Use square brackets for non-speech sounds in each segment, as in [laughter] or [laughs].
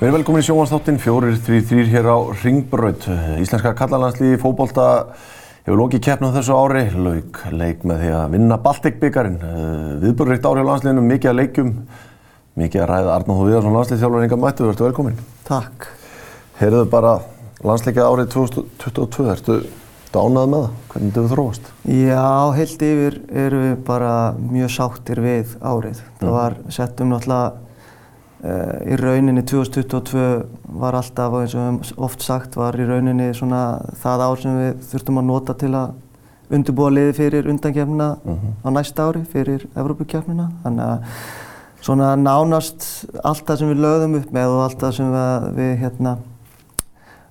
Við erum velkomin í þrýr, þrýr hér á Ringbraut. Íslenska kallalandsliði fókbólta hefur lokið keppnum þessu ári, lauk leik með því að vinna Baltic-byggarinn. Viðbörrikt ári á landsliðinu, mikið að leikum, mikið að ræða Arnáð Viðarsson landsliðþjálfur Inga Mættu, verður velkomin. Takk. Heyrðu bara landsleikið árið 2022, ertu dánað með það? Hvernig hefur þróast? Já, heilt yfir erum við bara mjög sáttir við árið. Það var settum náttúrulega Uh, í rauninni 2022 var alltaf, eins og við hefum oft sagt, var í rauninni svona það ár sem við þurftum að nota til að undirbúa liði fyrir undankefnina uh -huh. á næsta ári, fyrir Evrópukefnina. Þannig að svona nánast allt það sem við lögðum upp með og allt það sem við, við hérna,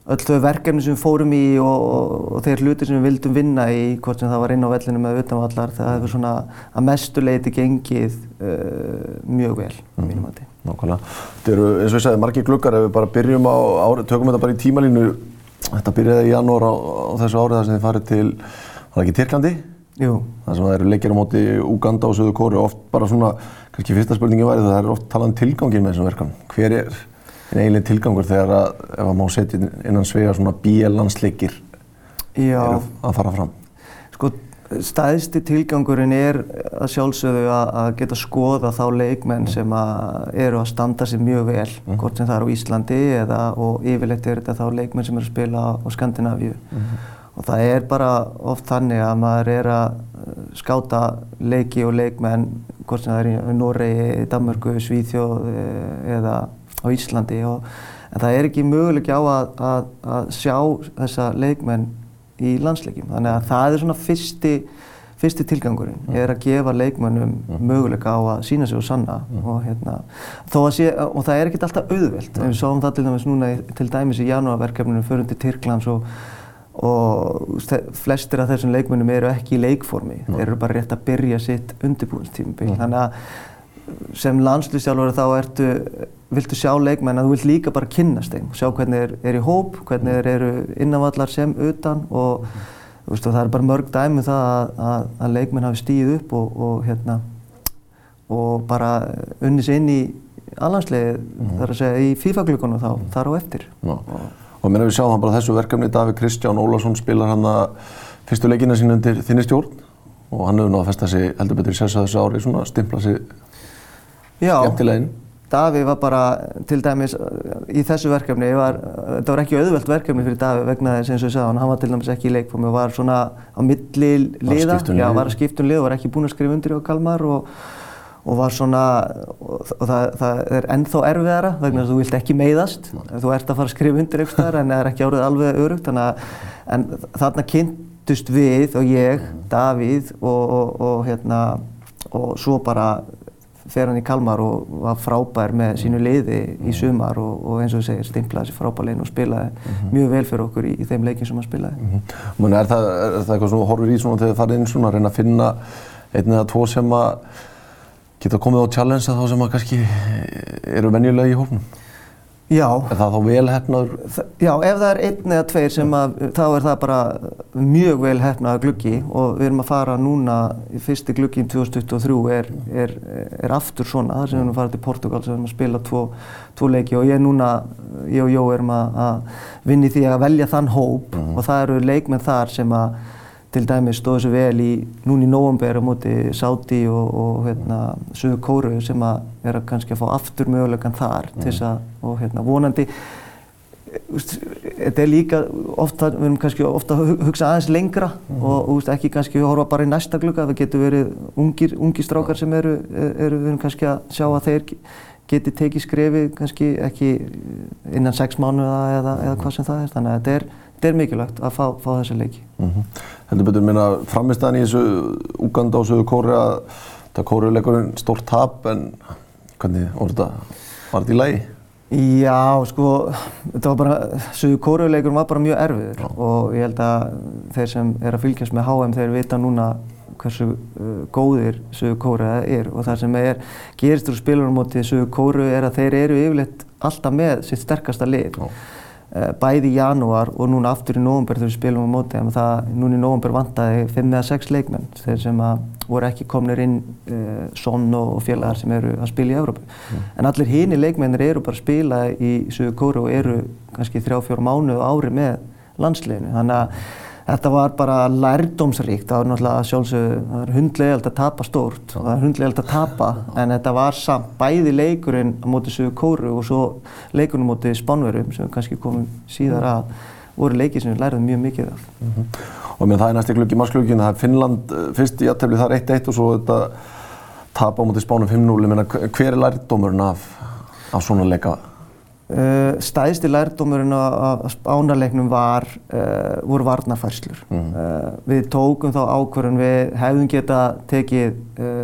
öll þau verkefni sem við fórum í og, og, og þeir hluti sem við vildum vinna í, hvort sem það var inn á vellinu með utanvallar, það hefur svona að mestu leiti gengið uh, mjög vel, mm. mínum að því. Nákvæmlega. Þetta eru, eins og ég sagði, margir gluggar ef við bara byrjum á árið, tökum þetta bara í tímalínu. Þetta byrjaði í janúar á, á þessu árið þar sem þið farið til, var það ekki Tyrklandi? Jú. Það sem það eru leikir á móti Uganda og Söðu Kóri. Oft bara svona, kannski fyrsta spurningi væri það er oft talað um tilgangin með þessum verkan. Hver er einn eiginlega tilgangur þegar að, ef að má setja innan svega svona bíelansleikir eru að fara fram? Sko, Stæðsti tilgangurinn er að sjálfsögðu að geta skoða þá leikmenn sem að eru að standa sér mjög vel, mm. hvort sem það er á Íslandi eða og yfirleitt er þetta þá leikmenn sem eru að spila á Skandinavíu. Mm. Og það er bara oft þannig að maður er að skáta leiki og leikmenn, hvort sem það er í Noregi, Danmörku, Svíþjóð eða á Íslandi. Og, en það er ekki möguleik á að, að, að sjá þessa leikmenn í landsleikjum. Þannig að það er svona fyrsti, fyrsti tilgangurinn, mm. er að gefa leikmönnum mm. möguleika á að sína sig og sanna mm. og, hérna, sé, og það er ekkert alltaf auðvelt. Við sáum það til dæmis núna til dæmis í janúarverkefninu förum til Tyrklands og, og flestir af þessum leikmönnum eru ekki í leikformi. Þeir eru bara rétt að byrja sitt undirbúinstímabil. Þannig að sem landslýstjálfur þá ertu, viltu sjá leikmenn að þú vilt líka bara kynnast þeim, sjá hvernig þeir eru í hóp, hvernig þeir eru innanvallar sem utan og veist, það er bara mörg dæmi um það að, að, að leikmenn hafi stíð upp og, og, hérna, og bara unni sér inn í alhanslegi, mm. þar að segja í FIFA-glökunum þá, mm. þar á eftir. Já. Og, og mér hefur sjáð hann bara þessu verkefni, Davík Kristján Ólarsson spilar hann að fyrstu leikina sín undir þinni stjórn og hann hefur náttúrulega að festa sig heldur betur í sessa þessu ári, svona stimpla sig skemmtileginn. Daví var bara, til dæmis, í þessu verkefni, var, þetta var ekki auðvelt verkefni fyrir Daví vegna þess eins og ég sagði, hann var til dæmis ekki í leikformi og var svona á milli liða, já, var að skipta um lið og var ekki búinn að skrifa undir á Kalmar og, og var svona, og, það, það er ennþá erfiðara vegna þess að þú vilt ekki meiðast, þú ert að fara að skrifa undir eitthvað þar en það er ekki árið alveg örugt, þannig að, en þarna kynntust við og ég, Davíð og, og hérna, og svo bara fer hann í Kalmar og var frábær með sínu liði í sumar og, og eins og segir stimplaði sér frábær legin og spilaði mm -hmm. mjög vel fyrir okkur í, í þeim leikin sem hann spilaði. Mm -hmm. Muni, er, það, er það eitthvað sem þú horfir í svona þegar þið farið inn svona að reyna að finna einn eða tvo sem að geta komið á challenge þá sem að kannski eru venjulega í hófnum? Já. Er það þá vel hefnaður? Já, ef það er einn eða tveir sem að, þá er það bara mjög vel hefnaður gluggi og við erum að fara núna, fyrsti gluggi í 2023 er, er, er aftur svona, þar sem við erum að fara til Portugal sem við erum að spila tvo, tvo leiki og ég núna, ég og Jó erum að, að vinni því að velja þann hóp mm -hmm. og það eru leikmenn þar sem að til dæmis stóðu sér vel í núni í nóvambér á móti Sáti og, og hérna, Suðu Kóru sem að vera kannski að fá aftur mögulegan þar mm. til þess að, og hérna, vonandi þetta er líka ofta, við erum kannski ofta að hugsa aðeins lengra mm. og úst, ekki kannski horfa bara í næsta glugga, það getur verið ungir, ungir strákar sem eru, eru, við erum kannski að sjá að þeir geti tekið skrefið kannski ekki innan sex mánuða eða, eða hvað sem það er, þannig að þetta er þetta er mikilvægt að fá, fá þessi leiki. Mm -hmm. Heldur betur minna framistæðan í þessu Uganda og Suðu Kóri að það Kóriuleikurinn stórt tap en hvernig var þetta, var þetta í lagi? Já, sko, þetta var bara, Suðu Kóriuleikurinn var bara mjög erfiður Já. og ég held að þeir sem er að fylgjast með HM þeir vita núna hversu uh, góðir Suðu Kóriða er og það sem er gerist úr spilunum motið Suðu Kóriðu er að þeir eru yfirleitt alltaf með sitt sterkasta lið. Já. Eh, bæði í janúar og núna aftur í nógumber þegar við spilum á móti. Það, núna í nógumber vantaði 5 eða 6 leikmenn þeir sem að voru ekki komnir inn uh, Son og félagar sem eru að spila í Európu. Mm. En allir hini leikmennir eru bara að spila í Suður Kóru og eru kannski þrjá, fjóru mánuð ári með landsleginu. Þannig að þetta var bara lærdómsríkt. Það var náttúrulega sjálfsögðu, það er hundlegalt að tapa stórt og það er hundlegalt að tapa en þetta var samt bæði leikurinn á móti Suður Kóru og svo leikurinn á móti Spánverum sem kannski komum síðar að voru leikið sem við læriðum mjög mikið af. Mm -hmm. Og með það er næst í klukki marsklukkin, það er Finnland fyrst í aðtefli, það er 1-1 og svo þetta tap á móti Spánum 5-0. Hver er lærdómurinn af, af svona leika? Uh, stæðsti lærdómurinn á spánarleiknum var, uh, voru varnarfærslur. Mm uh, við tókum þá ákvörðun, við hefðum geta tekið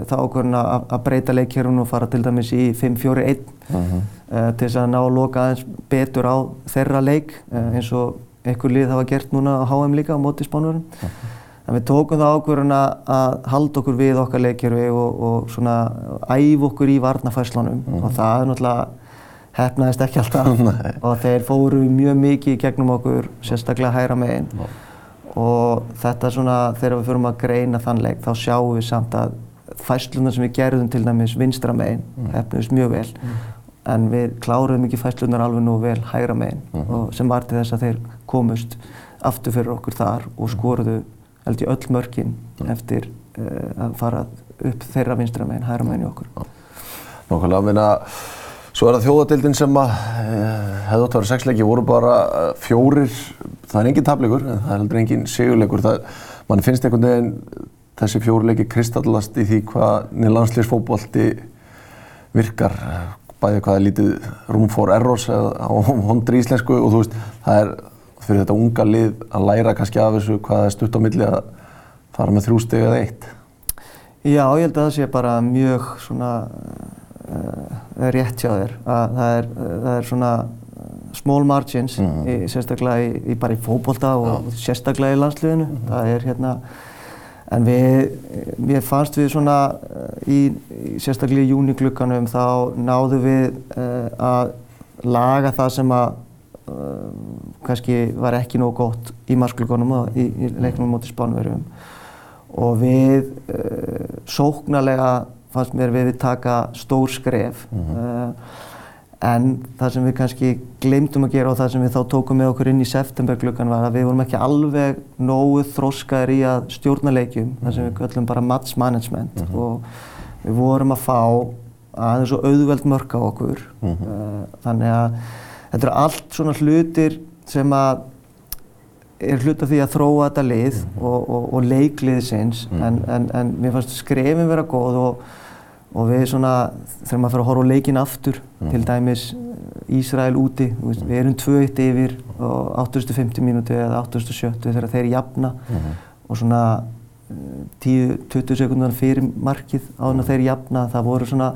þá ákvörðun að breyta leikjörun og fara til dæmis í 5-4-1 mm -hmm. til þess að ná að loka aðeins betur á þeirra leik eins og einhver lið hafa gert núna á HM líka á móti spánverðum. Mm -hmm. En við tókum þá ákvörðun að halda okkur við okkar leikjörfi og, og svona æf okkur í varnarfærslunum og það er náttúrulega hefnaðist ekki alltaf. [laughs] Og þeir fóru mjög mikið gegnum okkur, sérstaklega hæra meginn og þetta er svona, þegar við fyrum að greina þann leik þá sjáum við samt að fæslunar sem við gerðum til dæmis vinstra meginn mm. hefnaðist mjög vel. Mm. en við kláruðum ekki fæslunar alveg nú vel hæra meginn mm. og sem var til þess að þeir komust aftur fyrir okkur þar og skoruðu held ég öll mörkin eftir uh, að fara upp þeirra vinstra meginn, hæra meginn í okkur. Nákvæmlega, Svo er það þjóðadeildin sem að eh, hefði átt að vera sexleiki, voru bara eh, fjórir, það er engin tableikur, en það er heldur engin segjuleikur. Man finnst einhvern veginn þessi fjórileiki kristallast í því hvað nýlanslýsfókbólti virkar, bæði hvað er lítið room for errors á hondri íslensku og þú veist, það er fyrir þetta unga lið að læra kannski af þessu hvað er stutt á milli að fara með þrjú steg eða eitt. Já, ég held að það sé bara mjög svona rétt hjá þér að það er, það er svona small margins, mm -hmm. í, sérstaklega í, í bara í fókbólta og ja. sérstaklega í landsliðinu. Mm -hmm. Það er hérna, en við, mér fannst við svona í, í sérstaklega í júniklukkanum þá náðu við uh, að laga það sem að uh, kannski var ekki nóg gott í marsklugunum og í, leiknum moti spánverjum og við sóknarlega fannst mér við við taka stór skref mm -hmm. uh, en það sem við kannski glemtum að gera og það sem við þá tókum með okkur inn í septembergluggan var að við vorum ekki alveg nógu þróskaðir í að stjórna leikjum, mm -hmm. það sem við mhm. kallum bara match management mm -hmm. og við vorum að fá aðeins og auðveld mörg á okkur uh, þannig að þetta eru allt svona hlutir sem að er hlut af því að þróa þetta lið og, og, og leikliðsins en, en, en mér fannst skrefin vera góð og og við svona, þegar maður fyrir að horfa á leikin aftur, mm. til dæmis Ísrael úti, veist, við erum 2-1 yfir á 850 mínúti eða 870 þegar þeir jafna mm. og svona 10-20 eh, sekundar fyrir markið á þannig að þeir jafna, það voru svona,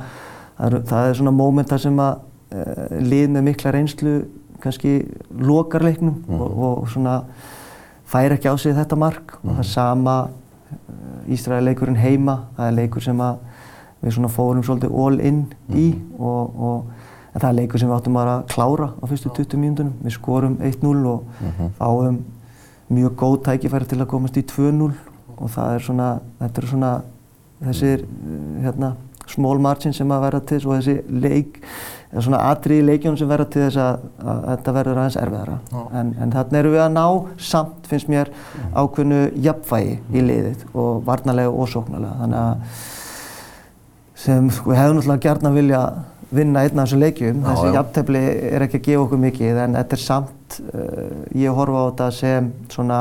það er, það er svona móment þar sem að uh, lið með mikla reynslu kannski lokar leiknum mm. og, og svona fær ekki á sig þetta mark og það sama uh, Ísrael leikurinn heima, það er leikur sem að við svona fórum svolítið all in í mm. og, og það er leikur sem við áttum að klára á fyrstu 20 mínúndunum. Við skorum 1-0 og -hmm. fáum mjög góð tækifæri til að komast í 2-0 og það er svona, þetta er svona þessir hérna, small margin sem að verða til þess og þessi leik, eða svona atriði í leikjónum sem verða til þess að, að þetta verður aðeins erfiðara. En, en þarna eru við að ná samt, finnst mér, ákveðnu jafnvægi í liðið og varnarlega og sóknarlega. Sem sko, við hefum náttúrulega gert að vilja vinna einn af þessu leikjum. Þessi jafntefni er ekki að gefa okkur mikið en þetta er samt, uh, ég horfa á þetta sem svona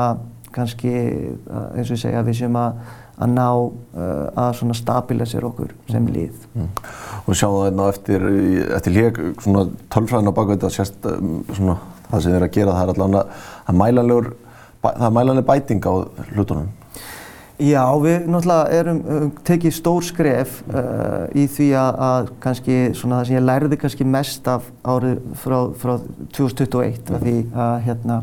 kannski uh, eins og ég segja við séum að, að ná uh, að svona stabilisera okkur sem mm. lið. Mm. Og sjáum það einna eftir, eftir lík svona tölfræðin á bakveit að sérst svona það sem þið er að gera það er allavega að mælanlegur, það er mælanleg bæting á hlutunum. Já, við náttúrulega erum tekið stór skref uh, í því að, að kannski svona það sem ég lærði kannski mest af árið frá, frá 2021 af því að hérna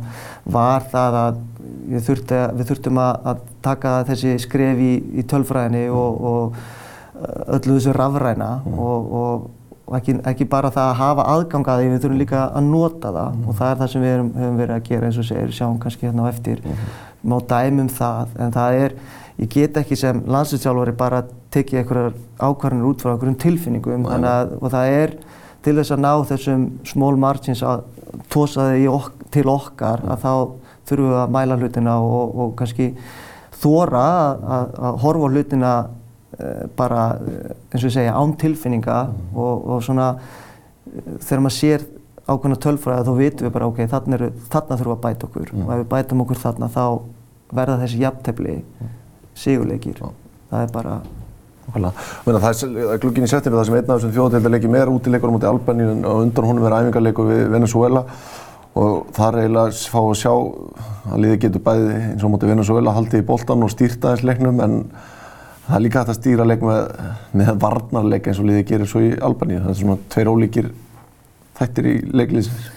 var það að við, þurfti, við þurftum að, að taka þessi skref í, í tölfræðinni og, og uh, öllu þessu rafræna mm. og, og, og ekki, ekki bara það að hafa aðgang að því, við þurfum líka að nota það mm. og það er það sem við erum, höfum verið að gera eins og segir, sjáum kannski hérna á eftir, mm. má dæmum það en það er ég get ekki sem landslýstjálfari bara tekið einhverjar ákvarðanir út frá einhverjum tilfinningum að, og það er til þess að ná þessum small margins að tósa þig ok til okkar að þá þurfum við að mæla hlutina og, og kannski þóra að, að horfa hlutina uh, bara eins og ég segja án tilfinninga mm. og, og svona þegar maður sér ákveðna tölfræði þá vitum við bara ok, þarna, eru, þarna þurfum við að bæta okkur mm. og ef við bætum okkur þarna þá verða þessi jafntefni mm. Sigurleikir. Það er bara... Er glugginn í september það sem einn af þessum þjóðatildarleikjum er útileikur á móti Albaníu og undan honum er æfingarleikur við Venezuela og það er eiginlega að fá að sjá að liði getur bæði eins og móti Venezuela haldið í boltan og stýrta þess leiknum en það er líka hægt að stýra leik með, með varnarleik eins og liði gerir svo í Albaníu. Það er svona tveir ólíkir þættir í leiklýsins.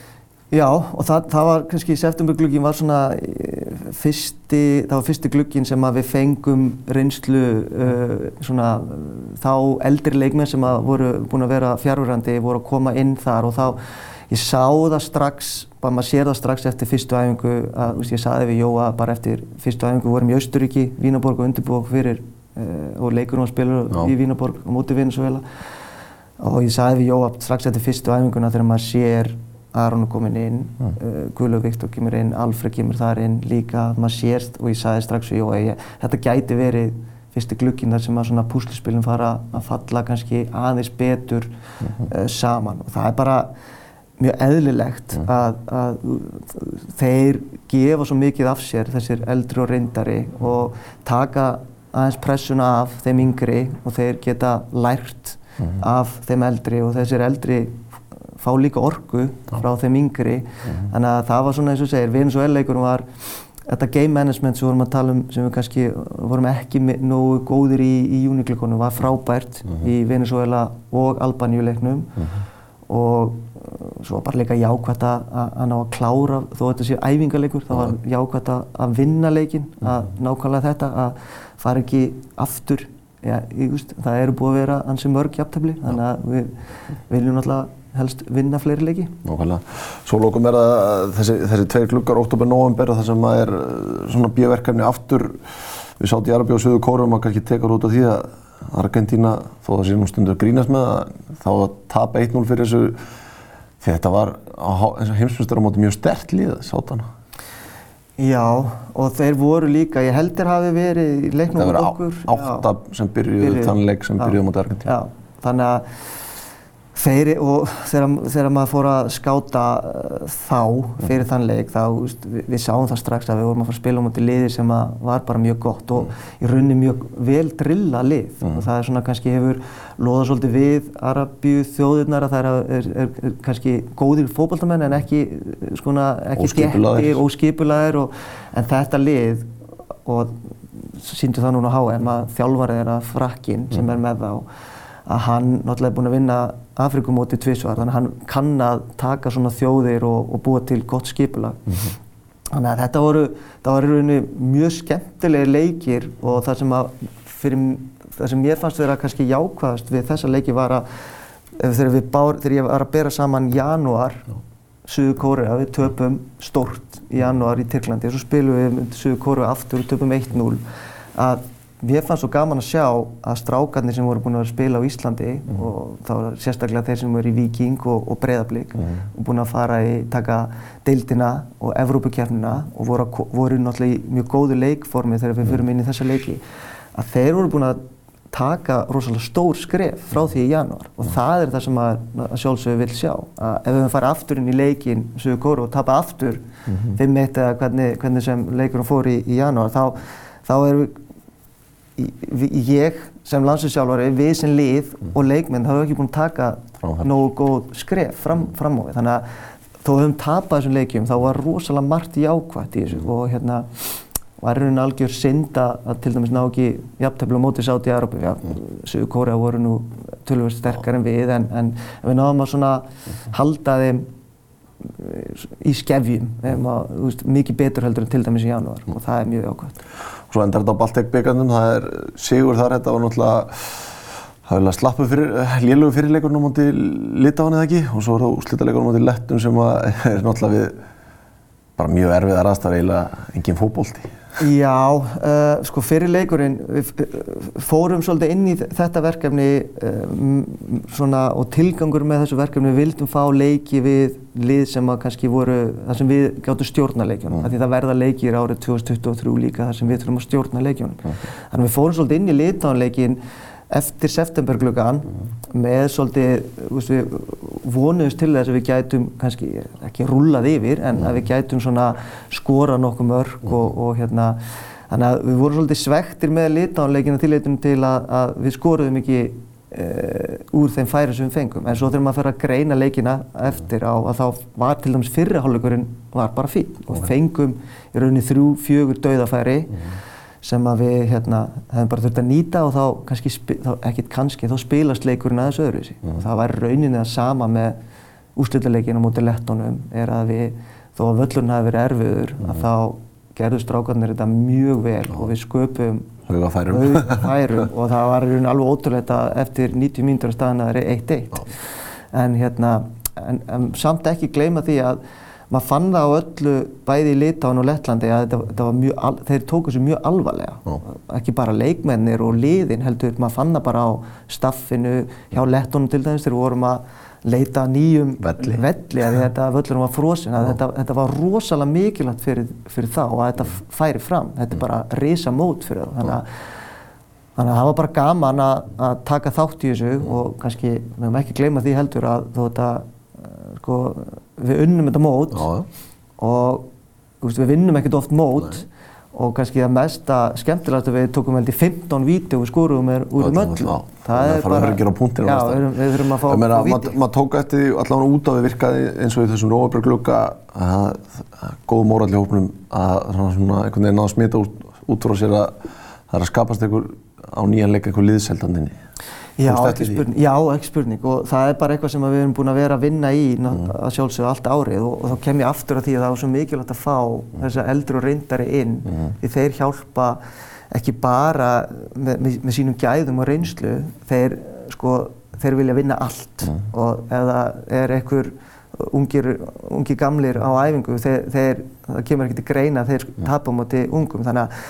Já og það, það var kannski septemberglugginn var svona eh, fyrsti, það var fyrsti glugginn sem að við fengum reynslu uh, svona þá eldri leikmenn sem að voru búin að vera fjárverandi voru að koma inn þar og þá ég sá það strax, bara maður sér það strax eftir fyrstu æfingu að veist, ég saði við Jóa bara eftir fyrstu æfingu vorum í Austuríki, Vínaborg og undirbúið okkur fyrir uh, og leikur og spilur í Vínaborg og mótið Venezuela og ég sagði við Jóa strax eftir fyrstu æfinguna þegar maður sér Aron er komin inn, mm. uh, Guðlaug Viktor kemur inn, Alfred kemur þar inn líka, maður sérst og ég sagði strax Jóa ég, þetta gæti verið fyrsti glukkinn þar sem að svona púslispilin fara að falla kannski aðeins betur mm -hmm. uh, saman og það er bara mjög eðlilegt mm. að, að þeir gefa svo mikið af sér þessir eldri og reyndari og taka aðeins pressuna af þeim yngri og þeir geta lært -hmm. af þeim eldri og þessir eldri fá líka orgu frá þeim yngri. Mm -hmm. þannig að það var svona eins og segir Venezuela-leikurum var þetta game management sem við vorum að tala um sem við kannski vorum ekki nógu góðir í, í júniklíkonum var frábært mm -hmm. í Venezuela og Albaníuleiknum. Og uh, svo bara líka jákvæmt að ná að klára þó þetta sé æfingarleikur þá var jákvæmt að vinna leikin að nákvæmlega þetta að fara ekki aftur. Já, ég, það eru búið að vera ansi mörg jafntefni þannig að við viljum náttúrulega helst vinna fleiri leiki. Nákvæmlega. Svo lókum er að þessi, þessi tveir klukkar, oktober-november, það sem er eh, svona bíverkefni aftur við sátt í Arabi og Suðu Kórum að kannski tekar út af því að Argentína, þó það sé nú stundur að grínast með það, þá að tapa 1-0 fyrir þessu því þetta var eins og heimsmyndstur á móti mjög stert líð, sátt hana. Já, og þeir voru líka, ég heldur hafi verið í leiknum út okkur. Það verið átta sem byrjuði, þann leik sem byrjuði mot Argentín. Já, þannig að þeir, og þegar, þegar maður fór að skáta uh, þá fyrir mm. þann leik, þá, veist, við, við sáum það strax að við vorum að fara að spila mútið liðir sem var bara mjög gott og mm. í rauninni mjög vel drilla lið. Mm. Og það er svona kannski hefur loða svolítið við Arabíu þjóðirnar að það er, er, er, kannski góðir fókbaltamenn en ekki, skona, ekki gettir, óskipulaðir en þetta lið og síndu það núna á HM að þjálfarið er að frakkin sem mm. er með þá að hann náttúrulega er búinn að vinna Afrikumóti tvísvar þannig að hann kann að taka svona þjóðir og, og búa til gott skipulag. Mm -hmm. Þannig að þetta voru, það var í rauninni mjög skemmtilegi leikir og það sem að fyrir, það sem ég fannst vera kannski jákvæðast við þessa leiki var að þegar, bár, þegar ég var að bera saman janúar Suðu Kórea, við töpum stort í janúar í Tyrklandi og svo spilum við Suðu Kórea aftur og töpum 1-0 að Mér fannst svo gaman að sjá að strákarnir sem voru búin að spila á Íslandi mm. og þá sérstaklega þeir sem voru í Viking og, og Breiðablík mm. og búin að fara í taka deildina og Evrópukjærnina og voru, voru náttúrulega í mjög góðu leikformi þegar við mm. fyrum inn í þessa leiki að þeir voru búin að taka rosalega stór skref frá því í janúar og mm. það er það sem að, að sjálfsögur vil sjá að ef við farum aftur inn í leikin Suðu Kóru og tapa aftur 5-1 -hmm. eða hvernig, hvernig sem leikunum fór í, í janúar þá, þá erum við ég sem landsinsjálfari, við sem lið mm. og leikmenn hafa ekki búin að taka nógu góð skref fram, fram á við. Þannig að þó höfum tapað þessum leikjum þá var rosalega margt jákvæmt í þessu mm. og hérna var í rauninu algjör synd að til dæmis ná ekki jafntefnilega mótið sátt í Európa. Já, mm. Suðu Kórea voru nú tölvöld sterkar en við en, en við náðum að svona mm. halda þeim í skefjum, að, mikið betur heldur en til dæmis í janúar og það er mjög jákvæmt. Svo endar þetta á Baltic-byggandum, það er sigur þar, þetta var náttúrulega, það var slappu fyrir, lélögu fyrirleikurinn á móti Litáin eða ekki og svo er það úslítaleikurinn á móti Lettun sem [laughs] er náttúrulega við bara mjög erfiðar aðstæða eiginlega engin fókbólti. Já, uh, sko fyrir leikurinn, við fórum svolítið inn í þetta verkefni um, svona, og tilgangur með þessu verkefni, við vildum fá leiki við lið sem að kannski voru, þar sem við gáttum stjórna leikjónum, mm. því það verða leikir árið 2023 líka þar sem við þurfum að stjórna leikjónum. Mm. Þannig við fórum svolítið inn í litáðanleikin eftir septemberglögan mm. Með svolítið, við vonuðumst til þess að við gætum kannski ekki rullað yfir en að við gætum svona skorað nokkuð mörg og, og hérna þannig að við vorum svolítið svektir með litáðanleikina tilleitunum til að, að við skoruðum ekki Uh, úr þeim færi sem við fengum. En svo þegar maður fyrir að greina leikina eftir á að þá var til dæmis fyrrihálfleikurinn var bara fín og fengum í rauninni þrjú, fjögur dauðafæri. Mm sem að við hérna, hefum bara þurft að nýta og þá kannski, þá, ekkert kannski, þá spilast leikurinn aðeins öðru þessi. Mm. Það var rauninni að sama með úrslutaleikinum út í lettónum er að við, þó að völlurinn hafi verið erfiður, mm. að þá gerðu strákarnir þetta mjög vel mm. og við sköpum [laughs] Haugafærum og það var alveg ótrúlega eftir 90 mínútur að staðan að það er 1-1. En hérna, en, en samt ekki gleyma því að maður fann það á öllu bæði í Litáin og Lettlandi að þetta, þetta mjög, þeir tóku sér mjög alvarlega. Ó. ekki bara leikmennir og liðin heldur, maður fann það bara á staffinu hjá Lettónum til dæmis þegar við vorum að leita nýjum velli, velli að þetta völlurum var frosin að þetta, þetta var rosalega mikilvægt fyrir, fyrir þá að þetta færi fram. Þetta er bara risa mót fyrir það þannig að, þannig að það var bara gaman að, að taka þátt í þessu og kannski, við höfum ekki gleyma því heldur að þó þetta sko, við unnum þetta mót Já. og veist, við vinnum ekkert oft mót Nei. og kannski það mesta skemmtilegast að við tókum veldi 15 víti og við skorum er úr um öllu. Það er bara... Að. Já, við þurfum að fá víti. Maður tók eftir því allavega út á við virkaði eins og í þessum Róðabrögglugga að það er góð móral í hópnum að svona einhvern veginn ná að smita út, út frá sér að það er að skapast einhver á nýjan leik einhver liðseldandinni. Já, ekki spurning, já, ekki spurning og það er bara eitthvað sem við erum búin að vera að vinna í mm. að sjálfsögja allt árið og, og þá kem ég aftur að því að það var svo mikilvægt að fá mm. þessa eldri og reyndari inn mm. því þeir hjálpa ekki bara með, með, með sínum gæðum og reynslu, þeir, sko, þeir vilja vinna allt mm. og ef það er einhver ungir, ungir gamlir á æfingu, þeir, þeir, það kemur ekki til greina þeir mm. tapa á móti ungum þannig að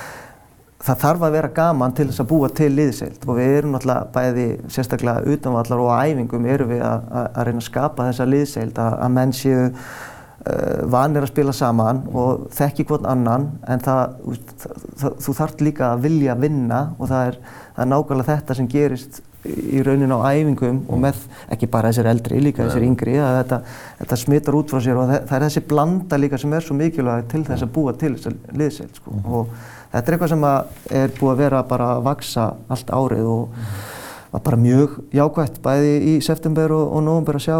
það þarf að vera gaman til þess að búa til liðseilt og við erum náttúrulega bæði sérstaklega utanvallar og á æfingum erum við að, að, að reyna að skapa þessa liðseilt að, að menn séu uh, vanir að spila saman og þekki hvort annan en það, það, það, þú þarf líka að vilja vinna og það er, er nákvæmlega þetta sem gerist í raunin á æfingum og með ekki bara þessir eldri, líka þessir yngri að þetta, þetta smittar út frá sér og það er þessi blanda líka sem er svo mikilvæg til þess að búa til þessa liðseilt sko. og þetta er eitthvað sem er búið að vera bara að vaksa allt árið og var bara mjög jákvæmt bæði í september og, og nógumber að sjá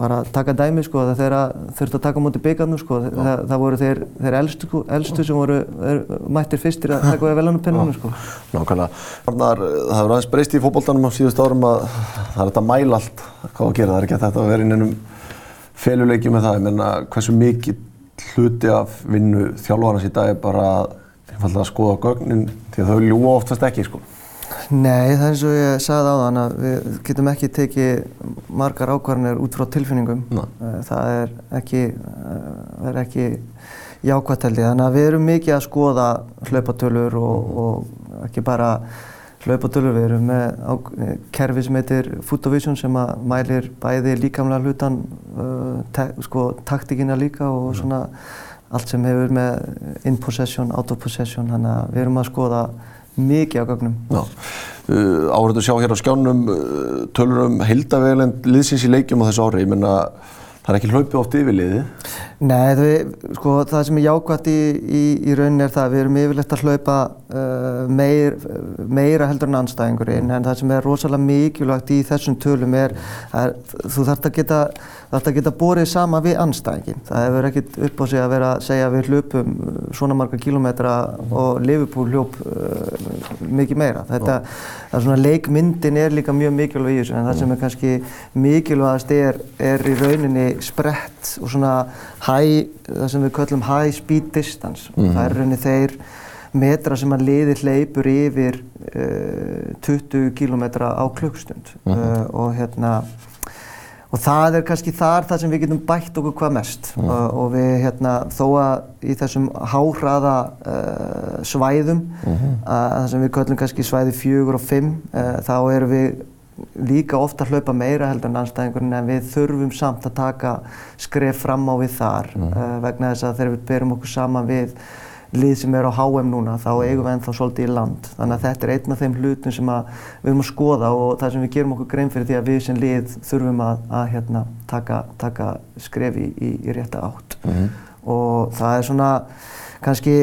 bara taka dæmi sko þegar þeir þurftu að taka mútið byggjarnu sko það, það voru þeir, þeir elstu, elstu sem voru er, mættir fyrstir að taka við velanupennunum sko. Nákvæmlega. Það hefur aðeins breyst í fókbóltanum á síðust árum að það er þetta að mæla allt hvað að gera. Það er ekki að þetta að vera inn ennum feluleiki með það. Ég menna hversu mikið hluti af vinnu þjálfarnas í dag er bara að skoða gögnin því að þau ljúa oftast ekki sko. Nei, það er eins og ég sagði á þann að við getum ekki tekið margar ákvarðinir út frá tilfinningum. Ná. Eh, það er ekki, eh, það er ekki jákvæðtældi. Þannig að við erum mikið að skoða hlaupatölur og, og ekki bara hlaupatölur. Við erum með kerfi sem heitir Fotovision sem mælir bæði líkamlega hlutan, uh, te, sko, taktíkina líka og svona allt sem hefur með in possession, out of possession. Þannig að við erum að skoða mikið á gögnum. Já. Uh, Áhverju að sjá hér á skjánum uh, tölur um heildavegilend liðsins í leikjum á þessu ári. Ég menna það er ekki hlaupið oft yfir liði. Nei, það, sko, það sem er jákvæmt í, í, í rauninni er það að við erum yfirlegt að hlaupa uh, meir, meira heldur en anstæðingurinn en það sem er rosalega mikilvægt í þessum tölum er að þú þarfst að geta, að geta borið sama við anstæðingin. Það hefur ekkert upp á sig að vera að segja að við hlupum svona marga kilómetra og Liverpool hljóp uh, mikið meira. Þetta, er svona leikmyndin er líka mjög mikilvæg í þessu en það sem er kannski mikilvægast er, er í rauninni sprett og svona high, það sem við kallum high speed distance mm -hmm. það er rauninni þeir metra sem að liði hleypur yfir uh, 20 km á klukkstund mm -hmm. uh, og hérna og það er kannski þar það sem við getum bætt okkur hvað mest mm. og, og við hérna þó að í þessum háhraða uh, svæðum mm -hmm. að það sem við kallum kannski svæði fjögur og fimm uh, þá erum við líka ofta að hlaupa meira heldur en anstæðingurinn en við þurfum samt að taka skref fram á við þar mm. uh, vegna þess að þegar við berum okkur saman við lið sem er á HM núna þá eigum við ennþá svolítið í land þannig að þetta er einn af þeim hlutum sem við erum að skoða og það sem við gerum okkur grein fyrir því að við sem lið þurfum að, að hérna, taka, taka skrefi í, í rétta átt mm -hmm. og það er svona kannski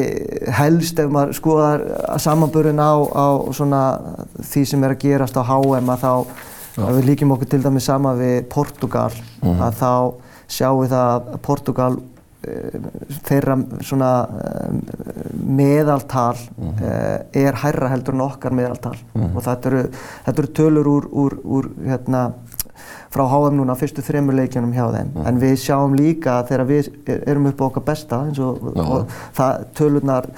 helst ef maður skoðar samanburðin á, á svona því sem er að gerast á HM að þá að við líkjum okkur til dæmis sama við Portugal mm -hmm. að þá sjáum við það að Portugal þeirra svona eh, meðaltal mm -hmm. er hærra heldur en okkar meðaltal mm -hmm. og þetta eru, þetta eru tölur úr, úr, úr hérna, frá HM núna fyrstu þremur leikjunum hjá þeim mm en við sjáum líka þegar við erum upp á okkar besta eins og, og það tölurnar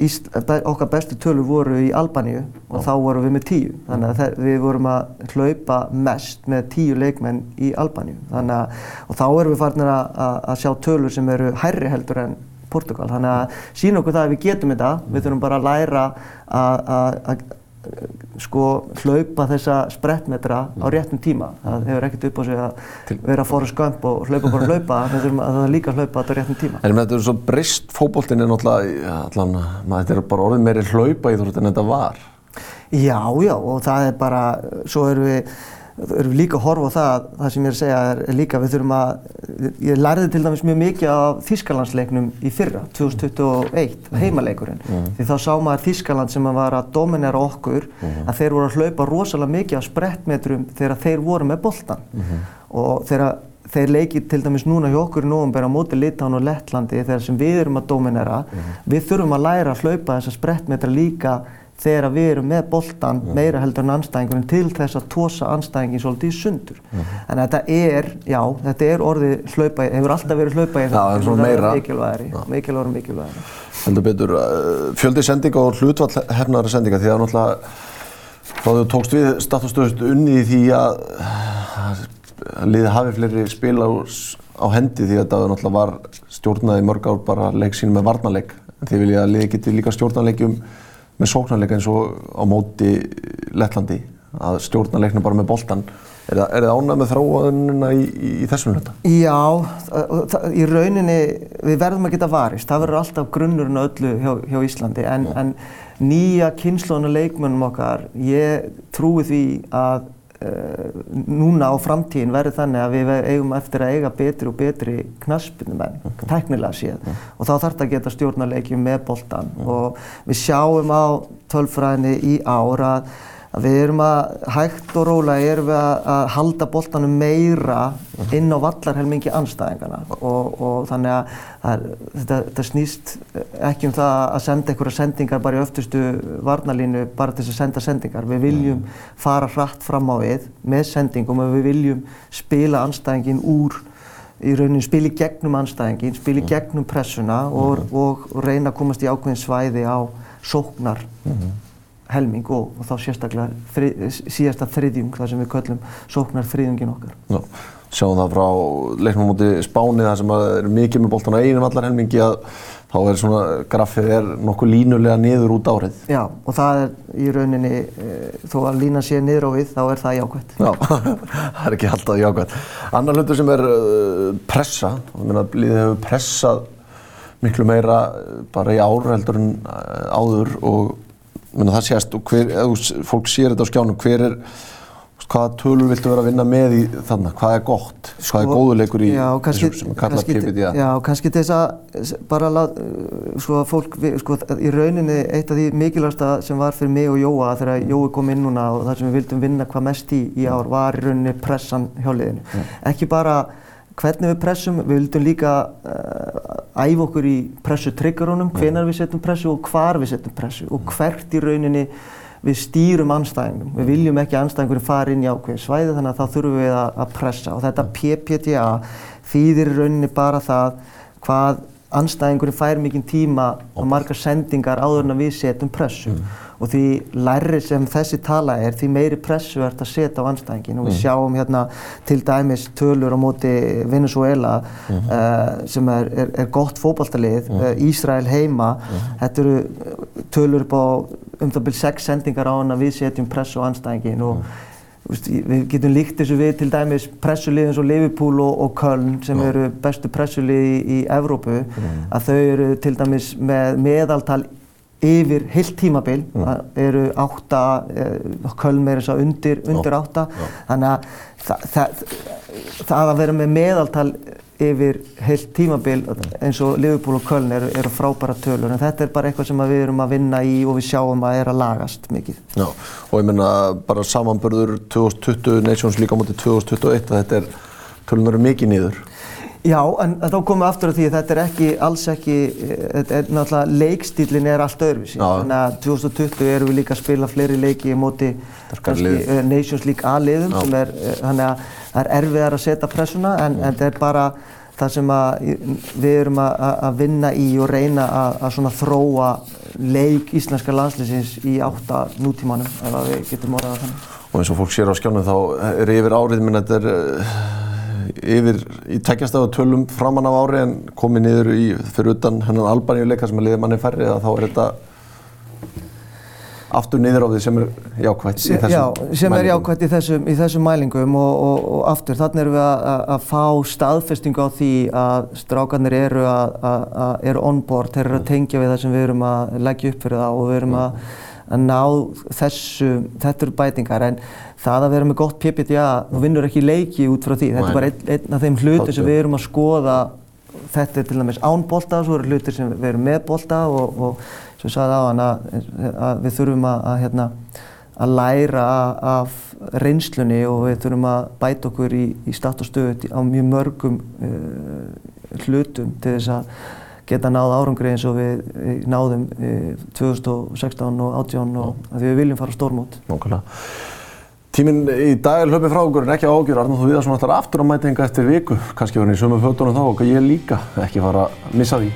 okkar bestu tölur voru í Albaníu og þá vorum við með tíu. Þannig að við vorum að hlaupa mest með tíu leikmenn í Albaníu. Að og þá erum við farinir að, að sjá tölur sem eru hærri heldur en Portugal þannig að sína okkur það að við getum þetta. Við þurfum bara að læra að sko hlaupa þessa sprettmetra á réttum tíma. Það hefur ekkert upp á sig að vera að fóra skömp og hlaupa bara hlaupa, það er líka að hlaupa þetta á réttum tíma. En þetta er svo brist fókbóltinn er náttúrulega, allan, þetta er bara orðið meiri hlaupa í þú veist en þetta var. Já, já og það er bara, svo erum við erum við líka að horfa á það, það sem ég er að segja er líka við þurfum að, ég lærði til dæmis mjög mikið af Þískalandsleiknum í fyrra, 2021, mm. heimaleikurinn. Mm. Því þá sá maður Þískaland sem var að dominera okkur, mm. að þeir voru að hlaupa rosalega mikið á sprettmetrum þegar þeir voru með boltan. -hmm. Og þegar þeir leikið til dæmis núna hjá okkur bara á móti Litáin og Lettlandi þegar sem við erum að dominera, -hmm. við þurfum að læra að hlaupa þessa sprettmetra líka þegar við erum með boltan mm. meira heldur en anstæðingurinn til þess að tósa anstæðingin svolítið í sundur. Mm. Þannig að þetta er, já, þetta er orðið hlaupæði, hefur alltaf verið hlaupæði þetta, en það er mikilvægari, mikilvægari, mikilvægari. Heldur betur, uh, fjöldi sendinga og hlutvall hernaðara sendinga því að náttúrulega þá þú tókst við statustöðust unni því að, að liði hafi fleiri spil á, á hendi því að það náttúrulega var stjórnaði mörg ár bara leik sín með varnarleik. Þið vilja að liði geti líka stjórnarleikjum með sóknarleika eins og á móti Lettlandi að stjórna leikna bara með boltan. Er það, það ánæg með þróaðununa í, í, í þessum hluta? Já, í rauninni, við verðum að geta varist. Það verður alltaf grunnurinn öllu hjá, hjá Íslandi en, en nýja kynnslóðuna leikmönnum okkar, ég trúi því að núna á framtíðin verður þannig að við eigum eftir að eiga betri og betri knaspunumenn, okay. tæknilega séð okay. og þá þarf þetta að geta stjórnarleikjum með boltan okay. og við sjáum á tölfræðinni í ára að við erum að hægt og rólega erum við að, að halda boltanum meira inn á vallarhelmingi anstæðingana og, og þannig að, að þetta, þetta snýst ekki um það að senda einhverja sendingar bara í öftustu varnalínu bara til þess að senda sendingar. Við viljum fara hratt fram á við með sendingum og við viljum spila anstæðingin úr í rauninu spili gegnum anstæðingin, spili gegnum pressuna og, og, og reyna að komast í ákveðin svæði á sóknar helming og, og þá sérstaklega þrið, síðasta þriðjung þar sem við köllum sóknar þriðjungin okkar. Já, sjáum það frá leiknum mútið Spáni þar sem er mikið með boltan á einum allar helmingi að þá er svona graffið er nokkuð línulega niður út árið. Já og það er í rauninni e, þó að lína sé niður á við þá er það jákvæmt. Já, [laughs] það er ekki alltaf jákvæmt. Annar hlutur sem er uh, pressa, þannig að liðið hefur pressað miklu meira bara í ár heldur en áður og Menna, það sést og hver, fólk sér þetta á skjánum, hver er, hvaða tölur viltu vera að vinna með í þarna, hvað er gott, sko, hvað er góðuleikur í þessu sem kallar PPD? Já, kannski þess að bara láta, sko, fólk, sko, í rauninni eitt af því mikilvægsta sem var fyrir mig og Jóa þegar Jói kom inn núna og það sem við vildum vinna hvað mest í í ár var í rauninni pressan hjá liðinu. Mm. Ekki bara hvernig við pressum, við vildum líka uh, æfa okkur í pressutryggarunum, hvenar við setjum pressu og hvar við setjum pressu og hvert í rauninni við stýrum anstæðingum. Við viljum ekki að anstæðingurinn fari inn í ákveði svæði þannig að þá þurfum við að, að pressa. Og þetta PPTA þýðir í rauninni bara það hvað anstæðingurinn fær mikinn tíma og margar sendingar áður en við setjum pressu. Og því lærri sem þessi tala er því meiri pressu ert að setja á anstæðingin og við sjáum hérna til dæmis tölur á móti Venezuela uh, sem er, er, er gott fótballtalið, uh, Ísrael heima. Þetta eru uh, tölur upp á um það byrj sex sendingar á hann að við setjum pressu á anstæðingin og veist, við getum líkt þessu við til dæmis pressulið eins og Liverpool og, og Köln sem eru bestu pressulið í, í Evrópu. Að þau eru til dæmis með meðaltal yfir heilt tímabil. Það eru átta, eh, Köln meira þess að undir, undir átta. Þannig að það, það, það að vera með meðaltal yfir heilt tímabil eins og Liverpool og Köln eru, eru frábæra tölur en þetta er bara eitthvað sem við erum að vinna í og við sjáum að er að lagast mikið. Já, og ég menna bara samanbörður 2020 Nations League á móti 2021 að þetta er tölunar eru mikið niður. Já, en þá komum við aftur á því að þetta er ekki, alls ekki, þetta er náttúrulega, leikstílinn er allt öðruvísi. Þannig að 2020 erum við líka að spila fleiri leiki í móti kannski uh, Nations League A-liðum sem er, uh, þannig að það er erfiðar að setja pressuna en, en þetta er bara það sem að við erum að, að vinna í og reyna að, að svona þróa leik íslenska landslýsins í átta nútímanum ef við getum orðað að þannig. Og eins og fólk sér á skjánum þá er yfir árið minn þetta er yfir í tækjastafu tölum framann af ári en komið niður í fyrir utan hennan Albaníuleika sem er liðið manni færri að þá er þetta aftur niður á því sem er jákvæmt í þessum Já, sem er jákvæmt í þessum, í þessum mælingum og, og, og aftur þannig erum við að, að fá staðfestingu á því að strákarnir eru, að, að, eru on board, þeir eru að tengja við það sem við erum að leggja upp fyrir það og við erum að, að ná þessu, þetta eru bætingar. En það að vera með gott PPTA, þú vinnur ekki leiki út frá því, þetta er bara einn, einn af þeim hluti sem við erum að skoða. Þetta er til dæmis án bolta, svo eru hlutir sem við erum með bolta og, og sem ég sagði á hann að, að við þurfum að, að, hérna, að læra af reynslunni og við þurfum að bæta okkur í, í start og stöðu á mjög mörgum uh, hlutum til þess að geta náð árangri eins og við, við náðum uh, 2016 og 2018 og að við viljum fara stórmót. Nákvæmlega. Tíminn í dag er hlöpið frá okkur en ekki ágjur, Arnóð þú viðar svona aftur á mætinga eftir viku, kannski verður í sömu fötunum þá og ég líka. Ekki fara að missa því.